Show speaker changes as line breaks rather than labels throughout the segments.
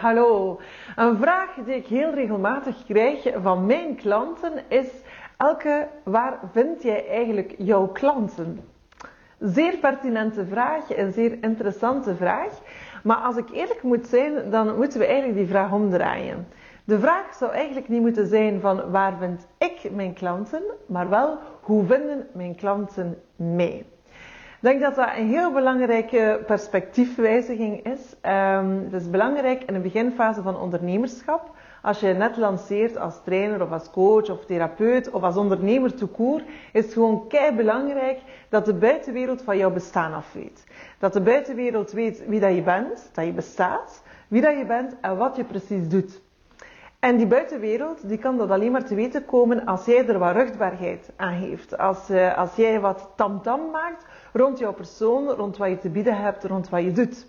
hallo. Een vraag die ik heel regelmatig krijg van mijn klanten is: Elke, waar vind jij eigenlijk jouw klanten? Zeer pertinente vraag, een zeer interessante vraag. Maar als ik eerlijk moet zijn, dan moeten we eigenlijk die vraag omdraaien. De vraag zou eigenlijk niet moeten zijn van waar vind ik mijn klanten, maar wel hoe vinden mijn klanten mij? Denk dat dat een heel belangrijke perspectiefwijziging is. Um, het is belangrijk in de beginfase van ondernemerschap. Als je net lanceert als trainer of als coach of therapeut of als ondernemer toekoor, is het gewoon kei belangrijk dat de buitenwereld van jouw bestaan af weet. Dat de buitenwereld weet wie dat je bent, dat je bestaat, wie dat je bent en wat je precies doet. En die buitenwereld die kan dat alleen maar te weten komen als jij er wat ruchtbaarheid aan geeft. Als, uh, als jij wat tamtam -tam maakt rond jouw persoon, rond wat je te bieden hebt, rond wat je doet.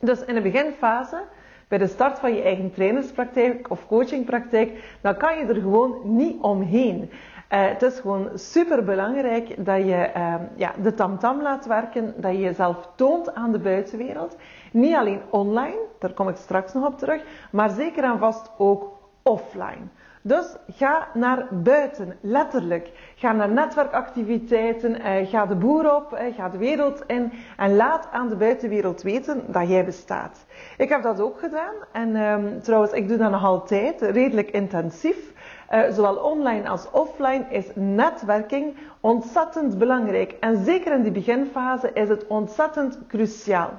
Dus in de beginfase, bij de start van je eigen trainerspraktijk of coachingpraktijk, dan kan je er gewoon niet omheen. Uh, het is gewoon super belangrijk dat je uh, ja, de tamtam -tam laat werken, dat je jezelf toont aan de buitenwereld. Niet alleen online, daar kom ik straks nog op terug, maar zeker en vast ook offline. Dus ga naar buiten, letterlijk. Ga naar netwerkactiviteiten, eh, ga de boer op, eh, ga de wereld in en laat aan de buitenwereld weten dat jij bestaat. Ik heb dat ook gedaan en ehm, trouwens, ik doe dat nog altijd redelijk intensief. Uh, zowel online als offline is netwerking ontzettend belangrijk. En zeker in die beginfase is het ontzettend cruciaal.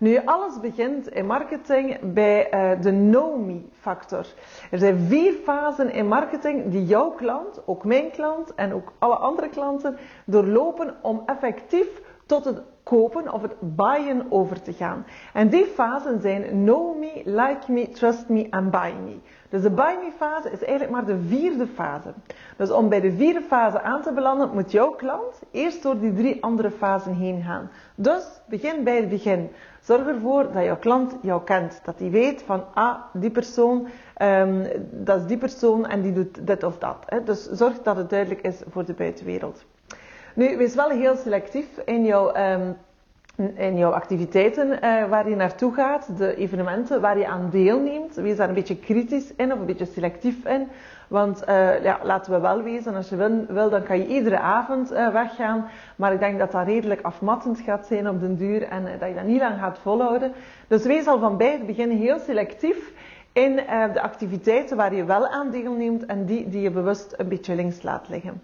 Nu, alles begint in marketing bij uh, de know-me-factor. Er zijn vier fasen in marketing die jouw klant, ook mijn klant en ook alle andere klanten doorlopen om effectief tot het kopen of het buyen over te gaan. En die fasen zijn know me, like me, trust me en buy me. Dus de buy me fase is eigenlijk maar de vierde fase. Dus om bij de vierde fase aan te belanden, moet jouw klant eerst door die drie andere fasen heen gaan. Dus begin bij het begin. Zorg ervoor dat jouw klant jou kent. Dat hij weet van, ah, die persoon, um, dat is die persoon en die doet dit of dat. Hè. Dus zorg dat het duidelijk is voor de buitenwereld. Nu, wees wel heel selectief in jouw, um, in jouw activiteiten uh, waar je naartoe gaat, de evenementen waar je aan deelneemt. Wees daar een beetje kritisch in of een beetje selectief in. Want uh, ja, laten we wel wezen, als je wil, wil dan kan je iedere avond uh, weggaan. Maar ik denk dat dat redelijk afmattend gaat zijn op den duur en dat je dat niet lang gaat volhouden. Dus wees al van bij het begin heel selectief in de activiteiten waar je wel aan deelneemt en die die je bewust een beetje links laat liggen.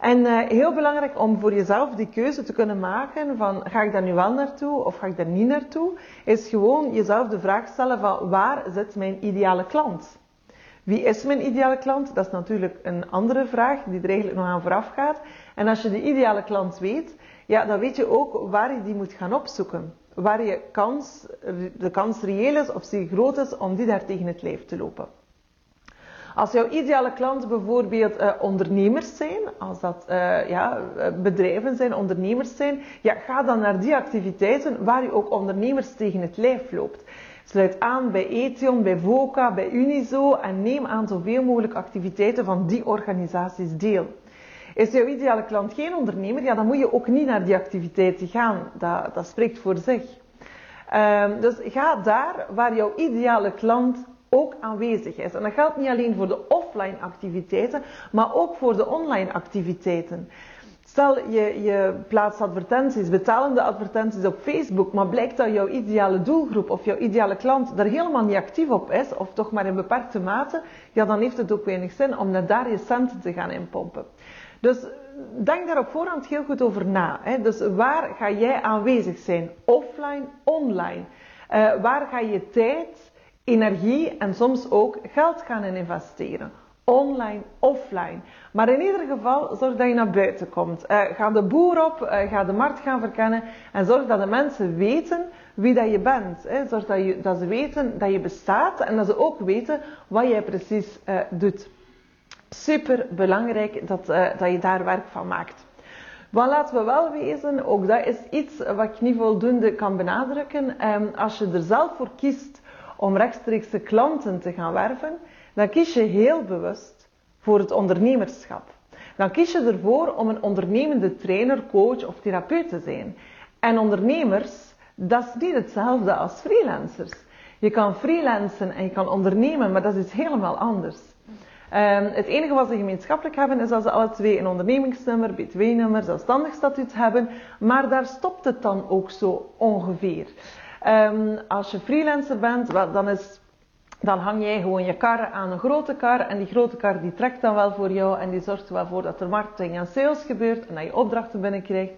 En uh, heel belangrijk om voor jezelf die keuze te kunnen maken van ga ik daar nu wel naartoe of ga ik daar niet naartoe, is gewoon jezelf de vraag stellen van waar zit mijn ideale klant? Wie is mijn ideale klant? Dat is natuurlijk een andere vraag die er eigenlijk nog aan vooraf gaat. En als je de ideale klant weet, ja, dan weet je ook waar je die moet gaan opzoeken. Waar je kans, de kans reëel is of zeer groot is om die daar tegen het lijf te lopen. Als jouw ideale klanten bijvoorbeeld uh, ondernemers zijn, als dat uh, ja, bedrijven zijn, ondernemers zijn, ja, ga dan naar die activiteiten waar je ook ondernemers tegen het lijf loopt. Sluit aan bij Ethion, bij VOCA, bij Unizo en neem aan zoveel mogelijk activiteiten van die organisaties deel. Is jouw ideale klant geen ondernemer, ja, dan moet je ook niet naar die activiteiten gaan. Dat, dat spreekt voor zich. Um, dus ga daar waar jouw ideale klant ook aanwezig is. En dat geldt niet alleen voor de offline activiteiten, maar ook voor de online activiteiten. Stel, je, je plaatst advertenties, betalende advertenties op Facebook, maar blijkt dat jouw ideale doelgroep of jouw ideale klant daar helemaal niet actief op is, of toch maar in beperkte mate, ja, dan heeft het ook weinig zin om daar je centen te gaan inpompen. Dus denk daar op voorhand heel goed over na. Hè. Dus waar ga jij aanwezig zijn? Offline, online. Uh, waar ga je tijd energie en soms ook geld gaan in investeren. Online, offline. Maar in ieder geval, zorg dat je naar buiten komt. Uh, ga de boer op, uh, ga de markt gaan verkennen en zorg dat de mensen weten wie dat je bent. Hè. Zorg dat, je, dat ze weten dat je bestaat en dat ze ook weten wat jij precies uh, doet. Super belangrijk dat, dat je daar werk van maakt. Maar laten we wel wezen, ook dat is iets wat ik niet voldoende kan benadrukken. Um, als je er zelf voor kiest om rechtstreeks klanten te gaan werven, dan kies je heel bewust voor het ondernemerschap. Dan kies je ervoor om een ondernemende trainer, coach of therapeut te zijn. En ondernemers, dat is niet hetzelfde als freelancers. Je kan freelancen en je kan ondernemen, maar dat is helemaal anders. Um, het enige wat ze gemeenschappelijk hebben is dat ze alle twee een ondernemingsnummer, btw-nummer, zelfstandig statuut hebben, maar daar stopt het dan ook zo ongeveer. Um, als je freelancer bent, dan, is, dan hang jij gewoon je kar aan een grote kar en die grote kar die trekt dan wel voor jou en die zorgt er wel voor dat er marketing en sales gebeurt en dat je opdrachten binnenkrijgt.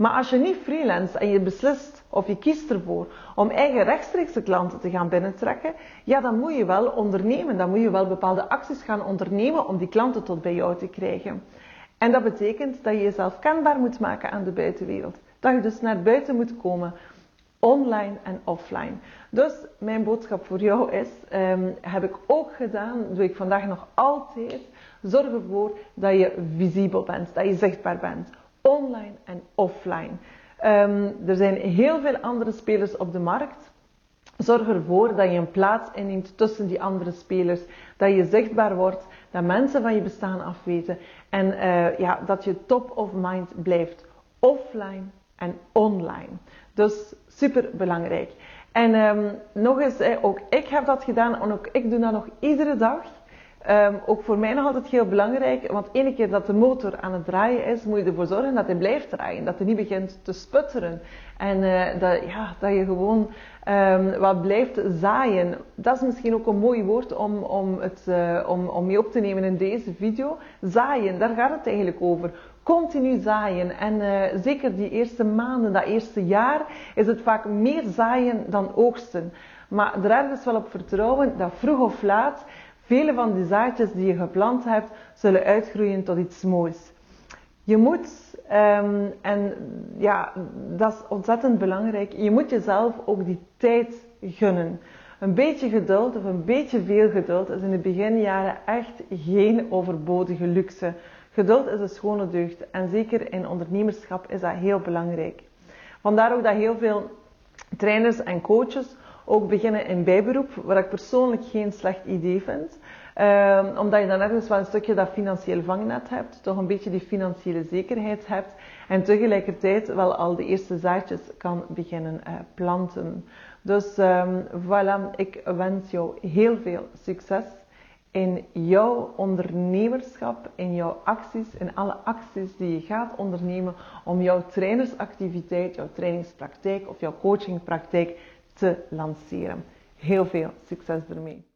Maar als je niet freelance en je beslist of je kiest ervoor om eigen rechtstreekse klanten te gaan binnentrekken, ja, dan moet je wel ondernemen. Dan moet je wel bepaalde acties gaan ondernemen om die klanten tot bij jou te krijgen. En dat betekent dat je jezelf kenbaar moet maken aan de buitenwereld. Dat je dus naar buiten moet komen, online en offline. Dus mijn boodschap voor jou is, um, heb ik ook gedaan, doe ik vandaag nog altijd, zorg ervoor dat je visibel bent, dat je zichtbaar bent online en offline. Um, er zijn heel veel andere spelers op de markt. Zorg ervoor dat je een plaats inneemt tussen die andere spelers. Dat je zichtbaar wordt, dat mensen van je bestaan afweten. En uh, ja, dat je top of mind blijft. Offline en online. Dus super belangrijk. En um, nog eens, ook ik heb dat gedaan en ook ik doe dat nog iedere dag. Um, ook voor mij nog altijd heel belangrijk, want ene keer dat de motor aan het draaien is, moet je ervoor zorgen dat hij blijft draaien, dat hij niet begint te sputteren. En uh, dat, ja, dat je gewoon um, wat blijft zaaien. Dat is misschien ook een mooi woord om, om, het, uh, om, om mee op te nemen in deze video. Zaaien, daar gaat het eigenlijk over. Continu zaaien. En uh, zeker die eerste maanden, dat eerste jaar, is het vaak meer zaaien dan oogsten. Maar er ergens wel op vertrouwen dat vroeg of laat Vele van die zaadjes die je geplant hebt, zullen uitgroeien tot iets moois. Je moet, um, en ja, dat is ontzettend belangrijk, je moet jezelf ook die tijd gunnen. Een beetje geduld of een beetje veel geduld is in de beginjaren echt geen overbodige luxe. Geduld is een schone deugd en zeker in ondernemerschap is dat heel belangrijk. Vandaar ook dat heel veel trainers en coaches ook beginnen in bijberoep, wat ik persoonlijk geen slecht idee vind. Um, omdat je dan ergens wel een stukje dat financieel vangnet hebt, toch een beetje die financiële zekerheid hebt en tegelijkertijd wel al de eerste zaadjes kan beginnen uh, planten. Dus um, voilà, ik wens jou heel veel succes in jouw ondernemerschap, in jouw acties, in alle acties die je gaat ondernemen om jouw trainersactiviteit, jouw trainingspraktijk of jouw coachingpraktijk te lanceren. Heel veel succes ermee.